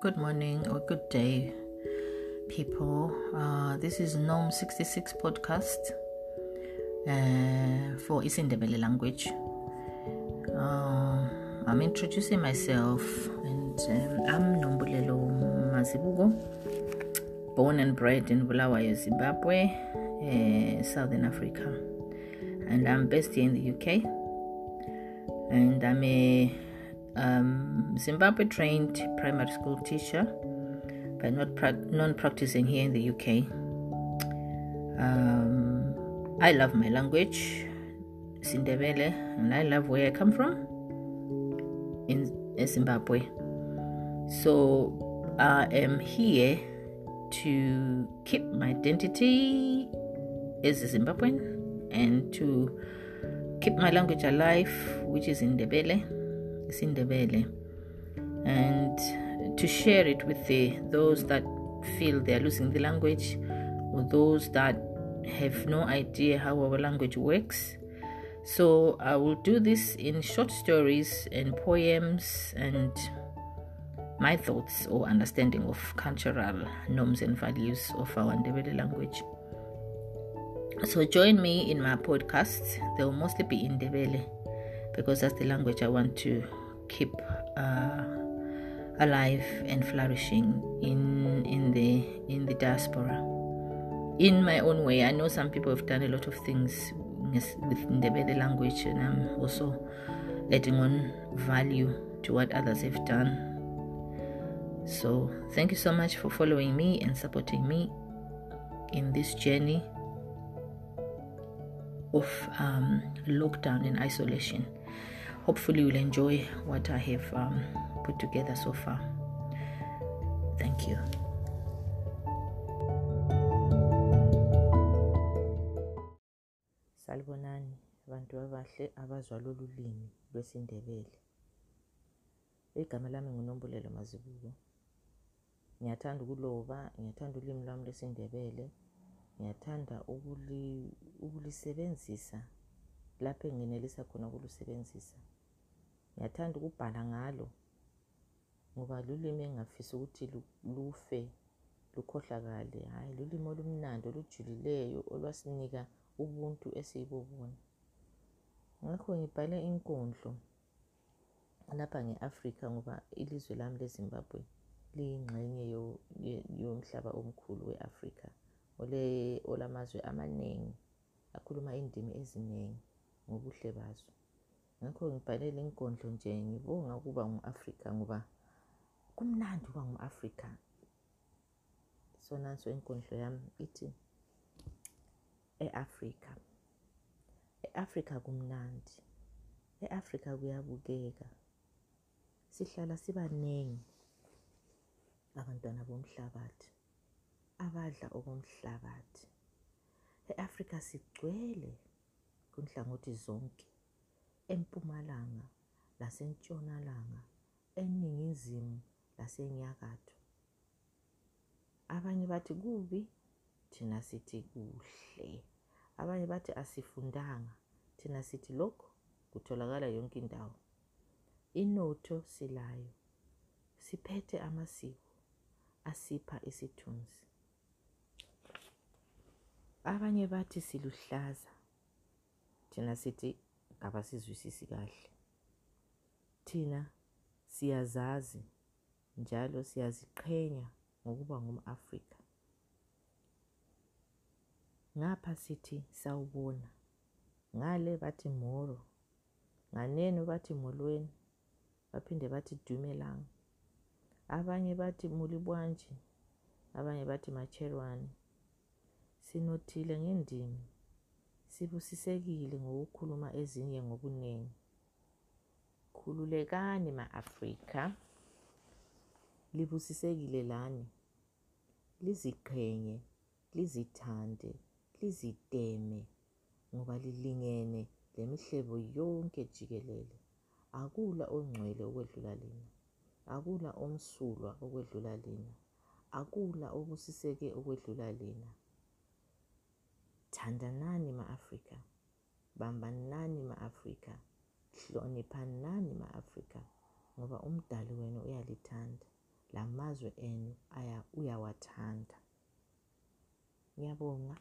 good morning or good day, people. Uh, this is Gnome 66 podcast uh, for Isindebele language. Uh, I'm introducing myself, and um, I'm Nombulelo Mazibugo, born and bred in Bulawayo, Zimbabwe, uh, Southern Africa, and I'm based here in the UK. And I'm a um, Zimbabwe trained primary school teacher, but not pra- non practicing here in the UK. Um, I love my language, Sindebele, and I love where I come from in, in Zimbabwe. So I am here to keep my identity as a Zimbabwean and to keep my language alive, which is in Ndebele Sindebele, and to share it with the, those that feel they are losing the language or those that have no idea how our language works. So I will do this in short stories and poems and my thoughts or understanding of cultural norms and values of our Ndebele language. So join me in my podcasts. They will mostly be in Ndebele because that's the language I want to keep uh, alive and flourishing in in the in the diaspora. In my own way, I know some people have done a lot of things with Ndebele language, and I'm also adding on value to what others have done. So, thank you so much for following me and supporting me in this journey of um, lockdown and isolation hopefully you'll enjoy what I have um, put together so far. Thank you. Salibonani bantu abahle abazwa lolu limi lwesindebele. Igama lami nguNombulelo Mazibuko. Ngiyathanda ukuloba, ngiyathanda ulimi lwami lwesindebele. Ngiyathanda ukuli ukulisebenzisa lapho enginelisa khona ukulusebenzisa. Ngiyathanda ukubhala ngalo ngoba lulimi engingafisa ukuthi lufe lukhohlakale. Hhayi lulimi olumnandi olujulileyo olwasinika ubuntu esiyibobona ngakho ngibhale inkondlo lapha nge-afrika ngoba ilizwe lami lezimbabwe liyingxenye yomhlaba omkhulu we-afrika olamazwe amaningi akhuluma indimi eziningi ngobuhle bazo. Ngakho ngibhalele inkondlo nje ngibonga ukuba ngu-afrika ngoba kumnandi ukuba ngu-afrika. So nanso inkondlo yami ithi e-afrika. E-afrika kumnandi. E-afrika kuyabukeka. Sihlala sibaningi abantwana bomhlabathi abadla okomhlabathi. E-afrika sigcwele kunhlangothi zonke. Empumalanga lasentshonalanga eningizimu lasenyakatho. Abanye bathi kubi? Thina sithi kuhle. Abanye bathi asifundanga. Thina sithi lokho kutholakala yonke indawo. Inotho silayo. Siphethe amasiko asipha isithunzi. Abanye bathi siluhlaza. Thina sithi abasizwisisi kahle. Thina siyazazi njalo siyaziqhenya ngokuba ngumAfrika. Ngapha sithi sawubona ngale bathi moro nganeno bathi molweni baphinde bathi dumelanga abanye bathi mulibwanji abanye bathi macherwane sinothile ngendimi. Sibusisekile ngokukhuluma ezinye ngobuningi. Khululekani ma-afrika libusisekile lani? Liziqhenye lizithande liziteme ngoba lilingene lemihlebo yonke jikelele. Akula ongcwele okwedlula lina akula omsulwa okwedlula lina akula obusiseke okwedlula lina. Thandanani ma-afrika bambanani ma-afrika hloniphanani ma-afrika ngoba umdali wenu uyalithanda la mazwe enu uyawathanda ngiyabonga